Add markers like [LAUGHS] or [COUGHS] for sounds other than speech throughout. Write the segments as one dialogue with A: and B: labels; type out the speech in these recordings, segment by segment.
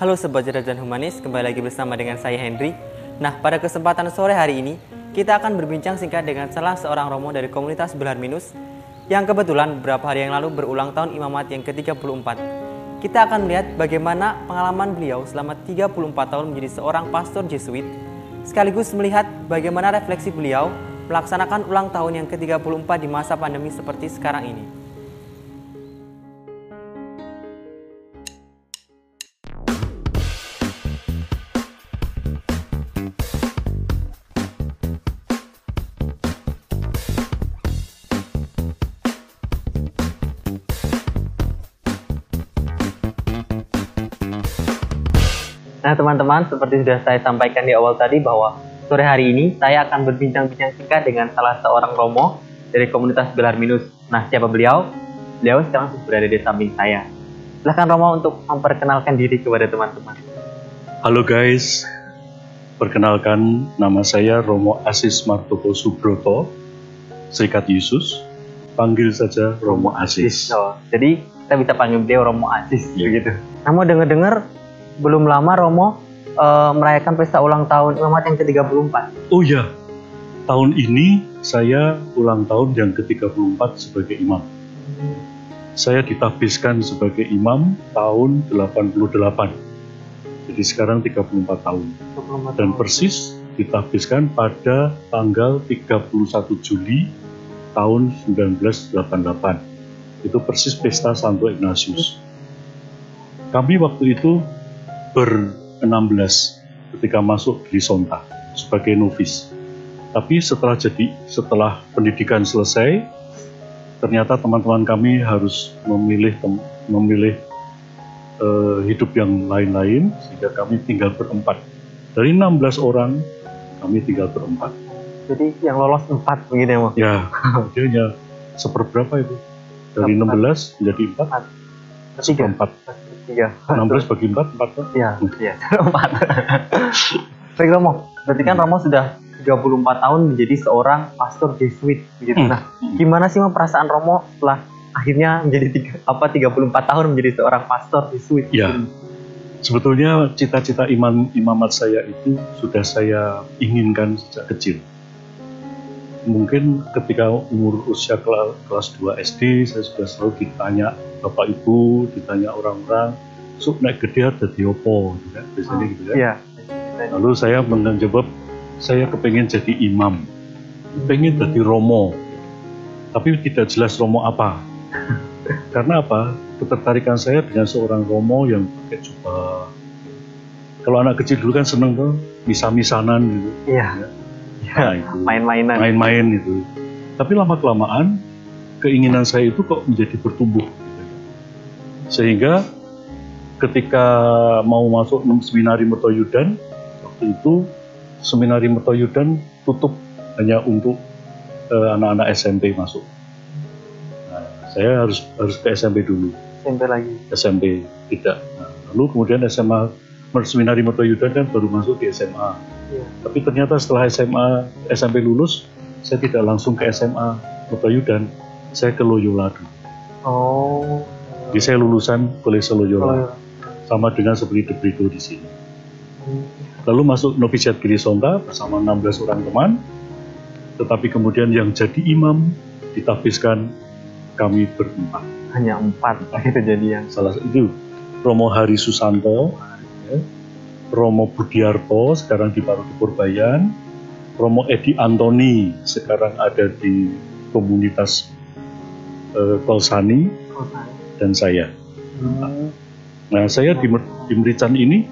A: Halo Sobat Cerdas dan Humanis, kembali lagi bersama dengan saya Henry. Nah, pada kesempatan sore hari ini, kita akan berbincang singkat dengan salah seorang romo dari komunitas Belar Minus yang kebetulan beberapa hari yang lalu berulang tahun imamat yang ke-34. Kita akan melihat bagaimana pengalaman beliau selama 34 tahun menjadi seorang pastor Jesuit, sekaligus melihat bagaimana refleksi beliau melaksanakan ulang tahun yang ke-34 di masa pandemi seperti sekarang ini. Nah teman-teman, seperti sudah saya sampaikan di awal tadi bahwa sore hari ini saya akan berbincang-bincang singkat dengan salah seorang romo dari komunitas Gelar Minus. Nah siapa beliau? Beliau sekarang sudah berada di samping saya. Silahkan Romo untuk memperkenalkan diri kepada teman-teman.
B: Halo guys, perkenalkan nama saya Romo Asis Martoko Subroto, Serikat Yesus. Panggil saja Romo Asis.
A: Oh, jadi kita bisa panggil beliau Romo Asis
B: Iya.
A: begitu. Namun dengar-dengar belum lama Romo eh, merayakan pesta ulang tahun imamat yang ke-34.
B: Oh ya, tahun ini saya ulang tahun yang ke-34 sebagai imam. Saya ditabiskan sebagai imam tahun 88. Jadi sekarang 34 tahun. Dan persis ditabiskan pada tanggal 31 Juli tahun 1988. Itu persis pesta Santo Ignatius. Kami waktu itu ber-16 ketika masuk di Sonta sebagai novis. Tapi setelah jadi setelah pendidikan selesai, ternyata teman-teman kami harus memilih memilih eh, hidup yang lain-lain sehingga kami tinggal berempat. Dari 16 orang kami tinggal berempat.
A: Jadi yang lolos 4 begitu ya, Mo?
B: Ya, [LAUGHS] seperberapa itu? Dari
A: Empat.
B: 16 menjadi 4,
A: Tiga.
B: seperempat.
A: Tiga.
B: 16 bagi 4, 4 kan?
A: Iya, iya. [LAUGHS] Empat. Baik Romo, berarti kan Romo sudah 34 tahun menjadi seorang pastor Jesuit begitu.
B: Hmm.
A: Nah, gimana sih perasaan Romo setelah akhirnya menjadi tiga, apa 34 tahun menjadi seorang pastor Jesuit?
B: Ya. Sebetulnya cita-cita iman imamat saya itu sudah saya inginkan sejak kecil. Mungkin ketika umur usia kela- kelas 2 SD saya sudah selalu ditanya Bapak Ibu, ditanya orang-orang, "Suk naik gede ada di opo?" gitu kan, biasanya gitu kan.
A: Iya.
B: Lalu saya menjawab, saya kepengen jadi imam, pengen jadi romo, tapi tidak jelas romo apa. [LAUGHS] Karena apa? Ketertarikan saya dengan seorang romo yang pakai jubah. Kalau anak kecil dulu kan seneng tuh misa-misanan gitu,
A: Iya.
B: Nah, itu.
A: Main-mainan.
B: main-main gitu. Tapi lama kelamaan keinginan saya itu kok menjadi bertumbuh. Sehingga ketika mau masuk seminari Mertoyudan waktu itu seminari Mertoyudan tutup hanya untuk eh, anak-anak SMP masuk. Nah, saya harus harus ke SMP dulu.
A: SMP lagi.
B: SMP tidak. Nah, lalu kemudian SMA Seminari Mertoyudan kan baru masuk di SMA.
A: Iya.
B: Tapi ternyata setelah SMA SMP lulus, saya tidak langsung ke SMA Mertoyudan, saya ke Loyola dulu.
A: Oh.
B: Jadi saya lulusan Kolese Loyola,
A: Oh,
B: sama dengan seperti Debrito di sini. Lalu masuk novisiat Giri Sonta bersama 16 orang teman, tetapi kemudian yang jadi imam ditabiskan kami berempat.
A: hanya empat [LAUGHS] gitu jadinya.
B: salah satu itu Romo Hari Susanto, ya. Romo Budiarto sekarang di Paroki Purbayan, Romo Edi Antoni sekarang ada di komunitas eh, Kolsani dan saya.
A: Hmm.
B: Nah saya di, di Merican ini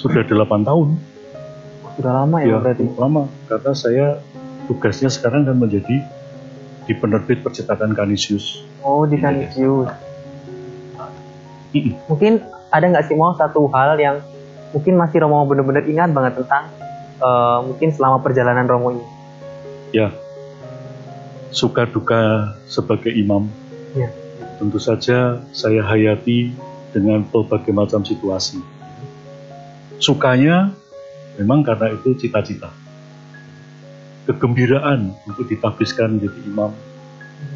B: sudah 8 tahun,
A: Sudah lama ya,
B: ya
A: berarti.
B: lama karena saya tugasnya sekarang kan menjadi di penerbit percetakan Kanisius.
A: Oh, di Kanisius.
B: Mm-mm.
A: Mungkin ada nggak sih mau satu hal yang mungkin masih Romo benar-benar ingat banget tentang eh, mungkin selama perjalanan Romo ini.
B: Ya, suka duka sebagai imam.
A: Ya.
B: Tentu saja saya hayati dengan berbagai macam situasi. Sukanya memang karena itu cita-cita. Kegembiraan untuk ditabiskan menjadi imam,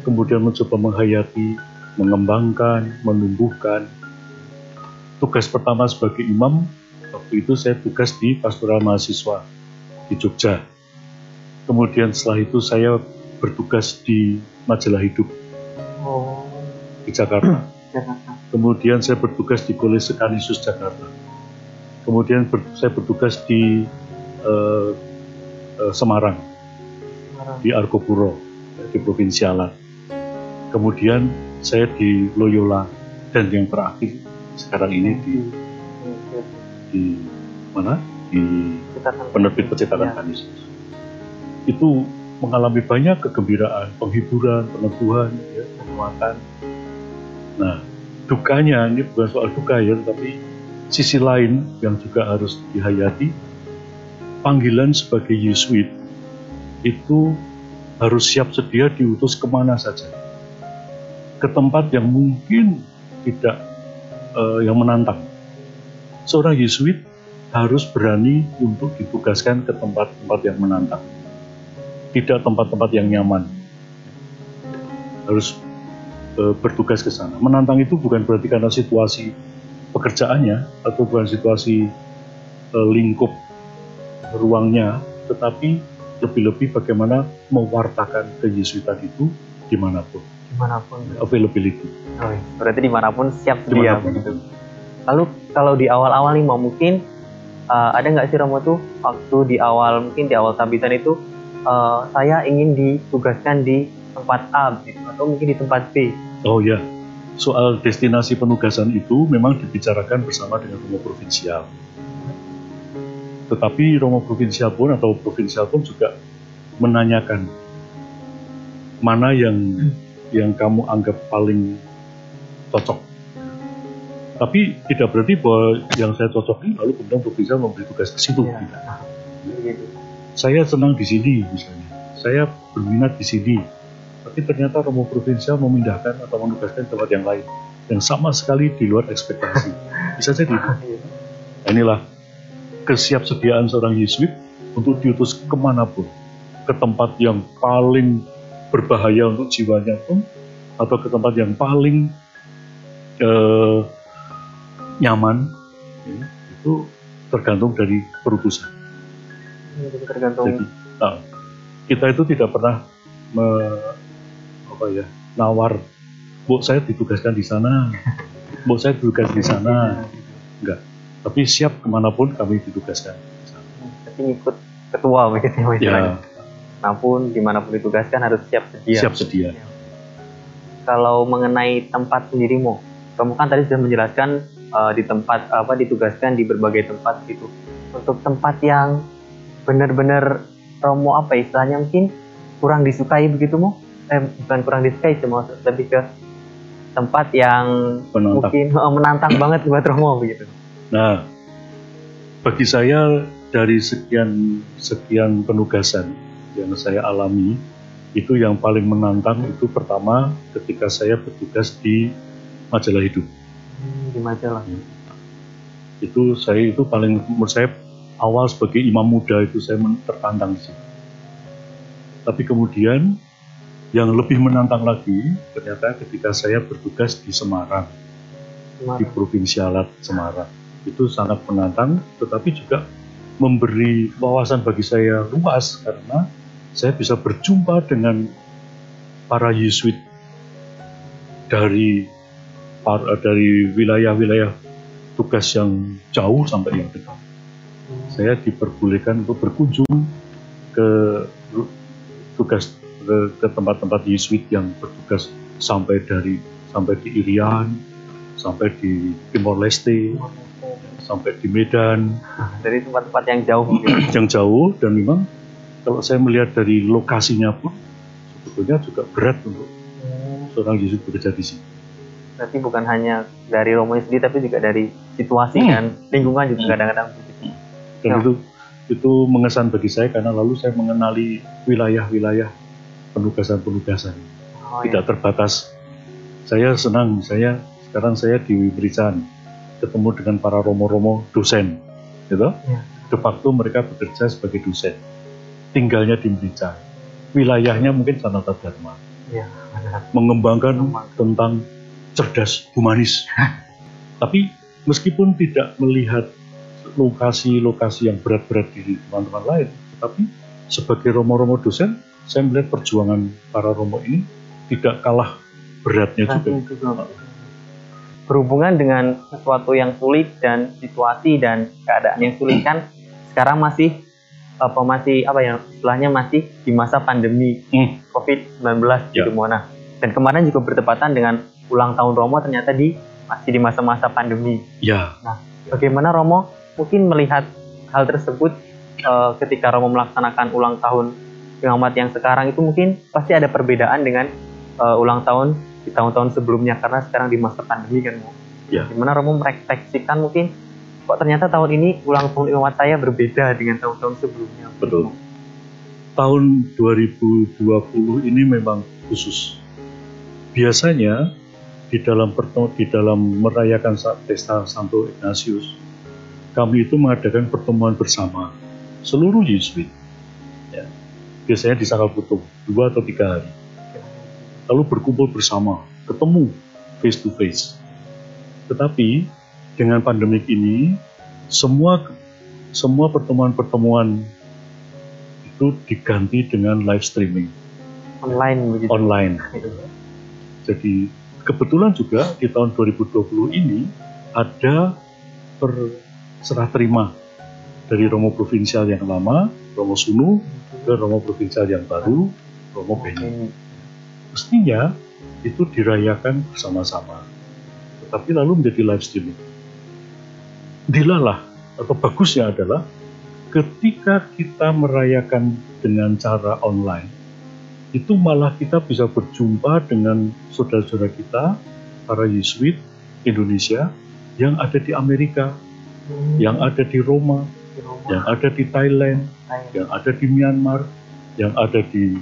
B: kemudian mencoba menghayati, mengembangkan, menumbuhkan. tugas pertama sebagai imam waktu itu saya tugas di pastoral mahasiswa di Jogja. Kemudian setelah itu saya bertugas di majalah hidup di Jakarta.
A: Jakarta.
B: Kemudian saya bertugas di Kolese Kanisius Jakarta. Kemudian ber- saya bertugas di eh, eh, Semarang, di Argopuro, di Provinsialan. Kemudian saya di Loyola dan yang terakhir sekarang ini di di mana? Di penerbit percetakan
A: Ya.
B: Kanisius. Itu mengalami banyak kegembiraan, penghiburan, peneguhan, ya, penguatan. Nah, dukanya ini bukan soal duka ya, tapi sisi lain yang juga harus dihayati, panggilan sebagai Yesuit itu harus siap sedia diutus ke mana saja. Ke tempat yang mungkin tidak eh, yang menantang. Seorang Yesuit harus berani untuk ditugaskan ke tempat-tempat yang menantang. Tidak tempat-tempat yang nyaman. Harus eh, bertugas ke sana. Menantang itu bukan berarti karena situasi pekerjaannya atau bukan situasi eh, lingkup ruangnya, tetapi lebih-lebih bagaimana mewartakan keyesuitan itu di
A: mana pun. Di mana pun.
B: Availability.
A: Oh, berarti di mana pun siap sedia
B: Di
A: mana pun. Lalu kalau di awal-awal nih mau mungkin uh, ada nggak sih Romo tuh waktu di awal mungkin di awal tabitan itu uh, saya ingin ditugaskan di tempat A gitu, atau mungkin di tempat B.
B: Oh ya, soal destinasi penugasan itu memang dibicarakan bersama dengan Romo Provinsial. Tetapi Romo Provinsial pun atau Provinsial pun juga menanyakan mana yang yang kamu anggap paling cocok. Tapi tidak berarti bahwa yang saya cocokin lalu kemudian Provinsial memberi tugas ke situ.
A: Gitu.
B: Saya senang di sini misalnya. Saya berminat di sini. Tapi ternyata Romo Provinsial memindahkan atau menugaskan tempat yang lain yang sama sekali di luar ekspektasi. Bisa jadi. Nah, inilah kesiapsediaan seorang Yesuit untuk diutus ke mana pun, ke tempat yang paling berbahaya untuk jiwanya pun, atau ke tempat yang paling eh, nyaman, ya, itu tergantung dari perutusan.
A: Jadi tergantung
B: Jadi nah, kita itu tidak pernah me- apa ya nawar, bu saya ditugaskan di sana, bu saya ditugaskan di sana, enggak. Tapi siap ke mana pun kami ditugaskan.
A: tapi ngikut ketua begitu ya istilahnya.
B: Ya,
A: Namun di mana pun ditugaskan harus siap sedia.
B: siap sedia.
A: Kalau mengenai tempat sendiri mau, kamu kan tadi sudah menjelaskan eh, di tempat apa ditugaskan di berbagai tempat gitu. Untuk tempat yang benar-benar Romo apa ya, istilahnya mungkin kurang disukai begitu mau? Eh bukan kurang disukai cuma lebih ke tempat yang
B: Penantang.
A: mungkin eh, menantang [COUGHS] banget buat Romo begitu.
B: Nah, bagi saya dari sekian sekian penugasan yang saya alami, itu yang paling menantang itu pertama ketika saya bertugas di majalah hidup.
A: Hmm, di majalah.
B: Itu saya itu paling menurut saya awal sebagai imam muda itu saya tertantang di situ. Tapi kemudian yang lebih menantang lagi ternyata ketika saya bertugas di Semarang di Provinsialat Semarang itu sangat menantang tetapi juga memberi wawasan bagi saya luas karena saya bisa berjumpa dengan para Yesuit dari par- dari wilayah-wilayah tugas yang jauh sampai yang dekat. Saya diperbolehkan untuk berkunjung ke tugas ke, ke tempat-tempat Yesuit yang bertugas sampai dari sampai di Irian, sampai di Timor Leste, sampai di Medan
A: Dari tempat-tempat yang jauh mungkin. [CLEARS THROAT]
B: yang jauh dan memang kalau saya melihat dari lokasinya pun sebetulnya juga berat untuk seorang Yesus bekerja di sini.
A: Berarti bukan hanya dari Romo sendiri tapi juga dari situasi
B: Hmm.
A: dan lingkungan juga kadang-kadang begitu.
B: Dan
A: Ya.
B: itu itu mengesan bagi saya karena lalu saya mengenali wilayah-wilayah penugasan-penugasan
A: Oh,
B: tidak terbatas. Saya senang saya sekarang saya di Berican ketemu dengan para romo-romo dosen, gitu.
A: Ya.
B: De facto mereka bekerja sebagai dosen, tinggalnya di Berican. Wilayahnya mungkin Sanata Dharma.
A: Benar.
B: mengembangkan
A: Mengembangkan.
B: tentang cerdas humanis. Tapi meskipun tidak melihat lokasi-lokasi yang berat-berat di teman-teman lain, tetapi sebagai romo-romo dosen, saya melihat perjuangan para romo ini tidak kalah beratnya juga.
A: Berhubungan dengan sesuatu yang sulit dan situasi dan keadaan yang sulit kan sekarang masih apa masih apa ya istilahnya masih di masa pandemi hmm. COVID-19 ya. gitu Mona. Dan kemarin juga bertepatan dengan ulang tahun Romo ternyata di masih di masa-masa pandemi.
B: Ya.
A: Nah, bagaimana Romo mungkin melihat hal tersebut uh, ketika Romo melaksanakan ulang tahun pengamat yang sekarang itu mungkin pasti ada perbedaan dengan uh, ulang tahun di tahun-tahun sebelumnya karena sekarang di masa pandemi kan
B: ya.
A: gimana Romo merefleksikan mungkin kok ternyata tahun ini ulang tahun pengamat saya berbeda dengan tahun-tahun sebelumnya.
B: Betul. Tahun 2020 ini memang khusus. Biasanya di dalam di dalam merayakan pesta Santo Ignatius kami itu mengadakan pertemuan bersama. Seluruh Yesuit. Ya. Biasanya di Sangkal Putung, dua atau tiga hari. Lalu berkumpul bersama, ketemu face to face. Tetapi dengan pandemik ini, semua semua pertemuan-pertemuan itu diganti dengan live streaming.
A: Online begitu.
B: Online. Jadi kebetulan juga di tahun 2020 ini ada per serah terima dari Romo Provinsial yang lama, Romo Sunu, ke Romo Provinsial yang baru, Romo Beni. Mestinya itu dirayakan bersama-sama, tetapi lalu menjadi live streaming. Dilalah atau bagusnya adalah ketika kita merayakan dengan cara online, itu malah kita bisa berjumpa dengan saudara-saudara kita, para Yesuit Indonesia yang ada di Amerika, yang ada di Roma, yang ada di Thailand, yang ada di Myanmar, yang ada di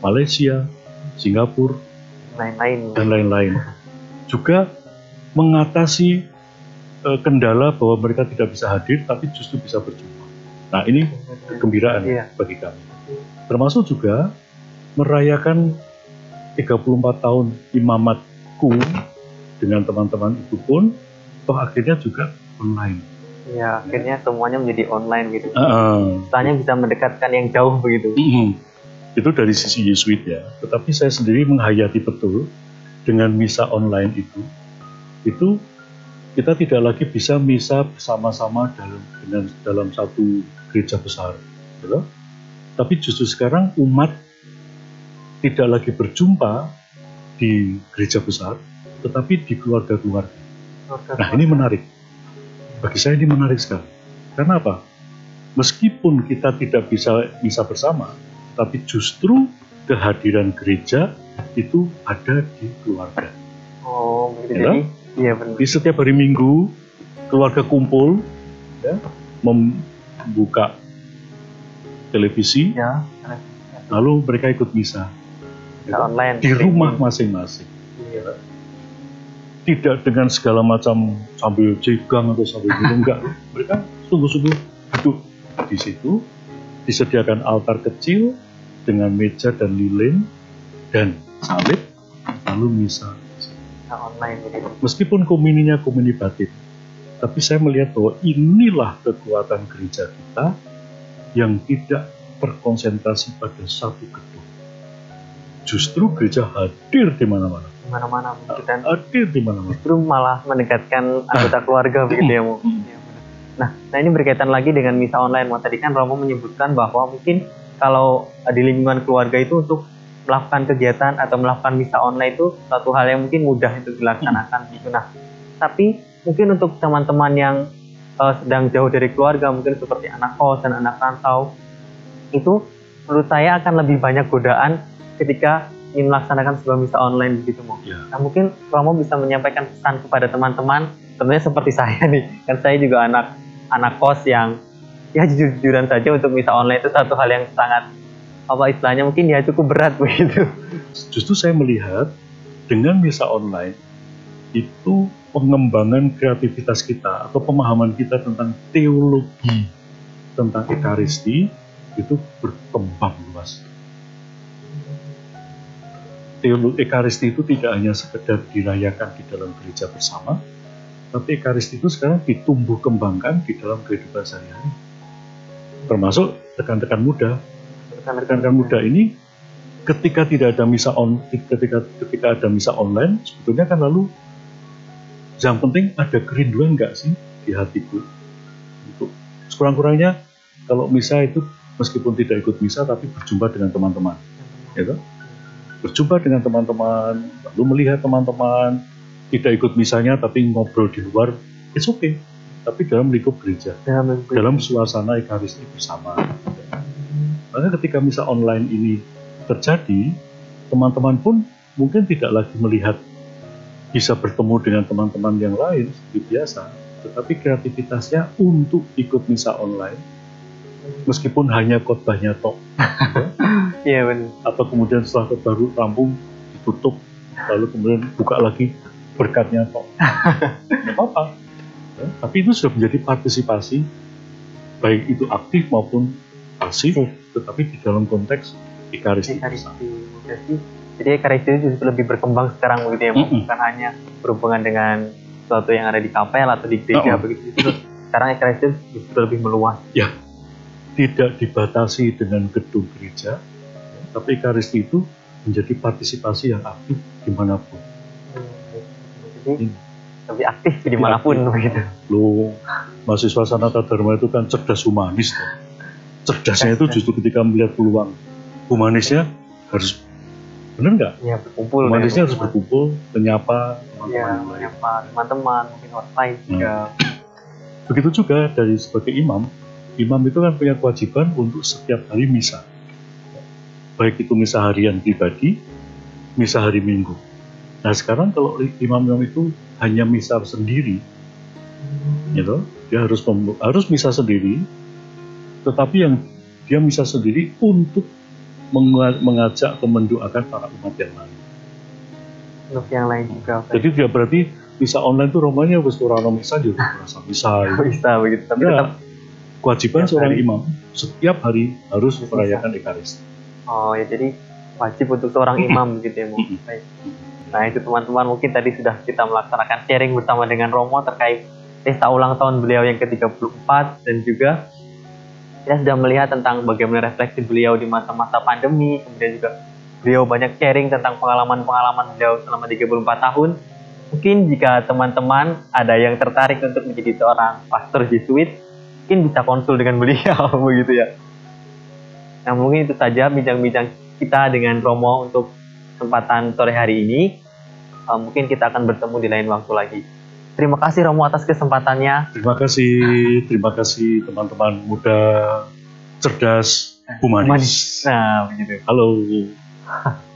B: Malaysia, Singapura,
A: lain-lain
B: dan lain-lain. Juga mengatasi uh, kendala bahwa mereka tidak bisa hadir, tapi justru bisa berjumpa. Nah ini kegembiraan iya. bagi kami. Termasuk juga merayakan 34 tahun imamatku dengan teman-teman itu pun, toh akhirnya juga online
A: Ya, akhirnya semuanya menjadi online gitu. Uh, Soalnya bisa mendekatkan yang jauh begitu.
B: Uh, itu dari sisi Yesuit ya. Tetapi saya sendiri menghayati betul dengan misa online itu, itu kita tidak lagi bisa misa bersama-sama dalam dengan dalam satu gereja besar, gitu. Tapi justru sekarang umat tidak lagi berjumpa di gereja besar, tetapi di keluarga-keluarga. Nah ini menarik bagi saya ini menarik sekali. Karena apa? Meskipun kita tidak bisa bisa bersama, tapi justru kehadiran gereja itu ada di keluarga.
A: Oh, begitu ya? Iya benar.
B: Di setiap hari Minggu keluarga kumpul, ya, membuka televisi,
A: ya,
B: lalu mereka ikut misa.
A: Ya, online.
B: Di rumah masing-masing. Iya tidak dengan segala macam sambil jegang atau sambil minum enggak. Mereka sungguh-sungguh duduk di situ disediakan altar kecil dengan meja dan lilin dan salib lalu misa.
A: Online
B: meskipun komuninya komuni batin tapi saya melihat bahwa inilah kekuatan gereja kita yang tidak terkonsentrasi pada satu gedung. Justru gereja hadir di mana-mana
A: mana-mana
B: kan. Hadir di mana-mana.
A: Justru malah mendekatkan anggota ah. keluarga begitu ya mau nah nah ini berkaitan lagi dengan misa online. Mau tadi kan Romo menyebutkan bahwa mungkin kalau di lingkungan keluarga itu untuk melakukan kegiatan atau melakukan misa online itu satu hal yang mungkin mudah itu dilaksanakan gitu. Nah tapi mungkin untuk teman-teman yang uh, sedang jauh dari keluarga mungkin seperti anak kos dan anak rantau itu menurut saya akan lebih banyak godaan ketika ingin melaksanakan sebuah misa online begitu mau. Ya. Nah mungkin Romo bisa menyampaikan pesan kepada teman-teman, tentunya seperti [LAUGHS] saya nih, kan saya juga anak anak kos yang ya jujur-jujuran saja untuk misa online itu satu hal yang sangat apa istilahnya mungkin ya cukup berat [LAUGHS] begitu.
B: Justru saya melihat dengan misa online itu pengembangan kreativitas kita atau pemahaman kita tentang teologi tentang ekaristi itu berkembang luas ekaristi itu tidak hanya sekedar dirayakan di dalam gereja bersama, tapi Ekaristi itu sekarang ditumbuh kembangkan di dalam kehidupan sehari-hari. Termasuk rekan-rekan muda. Rekan-rekan muda ini ketika tidak ada misa on, ketika ketika ada misa online, sebetulnya kan lalu yang penting ada kerinduan nggak sih di hatiku untuk sekurang-kurangnya kalau misa itu meskipun tidak ikut misa tapi berjumpa dengan teman-teman, ya? Berjumpa dengan teman-teman, lalu melihat teman-teman, tidak ikut misalnya tapi ngobrol di luar, it's okay. Tapi dalam lingkup gereja, dalam, dalam suasana ekaristi bersama. Maka ketika misa online ini terjadi, teman-teman pun mungkin tidak lagi melihat bisa bertemu dengan teman-teman yang lain seperti biasa, tetapi kreativitasnya untuk ikut misa online, meskipun hanya khotbahnya tok, [LAUGHS]
A: Iya benar.
B: atau kemudian setelah baru rampung ditutup lalu kemudian buka lagi berkatnya kok [LAUGHS] nggak apa-apa Ya, tapi itu sudah menjadi partisipasi baik itu aktif maupun pasif tetapi di dalam konteks ekaristi
A: Ekaristi. Jadi, jadi Ekaristi itu justru lebih berkembang sekarang begitu ya, Bu?
B: Mm-mm.
A: bukan hanya berhubungan dengan sesuatu yang ada di kapel atau di gereja
B: Oh.
A: begitu. Justru sekarang Ekaristi justru lebih meluas.
B: tidak dibatasi dengan gedung gereja tapi ekaristi itu menjadi partisipasi yang aktif di
A: mana
B: pun Jadi
A: lebih aktif di mana pun begitu.
B: lo mahasiswa sanata dharma itu kan cerdas humanis tuh. cerdasnya itu justru ketika melihat peluang humanisnya harus benar nggak
A: Iya berkumpul.
B: humanisnya
A: ya,
B: harus berkumpul menyapa
A: Iya,
B: teman-teman
A: menyapa teman-teman, mungkin orang lain juga.
B: begitu juga dari sebagai imam imam itu kan punya kewajiban untuk setiap hari misa baik itu misa harian pribadi misa hari minggu nah sekarang kalau imam-imam itu hanya misa sendiri gitu dia harus harus misa sendiri tetapi yang dia misa sendiri untuk menga- mengajak atau mendoakan para umat yang lain
A: Untuk yang lain juga.
B: jadi dia berarti misa online itu romanya wis ora ono misa juga merasa misa [LAUGHS] gitu.
A: bisa begitu. Tapi
B: Ya,
A: tetap
B: kewajiban seorang
A: hari.
B: imam setiap hari harus
A: Harus
B: merayakan ekaristi.
A: Oh ya jadi wajib untuk seorang imam begitu ya.
B: Mm-mm.
A: Baik. Nah itu teman-teman mungkin tadi sudah kita melaksanakan sharing bersama dengan Romo terkait pesta ulang tahun beliau yang ke-34 dan juga kita sudah melihat tentang bagaimana refleksi beliau di masa-masa pandemi kemudian juga beliau banyak sharing tentang pengalaman-pengalaman beliau selama 34 tahun mungkin jika teman-teman ada yang tertarik untuk menjadi seorang pastor Jesuit mungkin bisa konsul dengan beliau [LAUGHS] begitu ya Nah mungkin itu saja bincang-bincang kita dengan Romo untuk kesempatan sore hari ini. Uh, mungkin kita akan bertemu di lain waktu lagi. Terima kasih Romo atas kesempatannya.
B: Terima kasih, terima kasih teman-teman muda, cerdas, humanis.
A: Nah begitu.
B: Halo. [LAUGHS]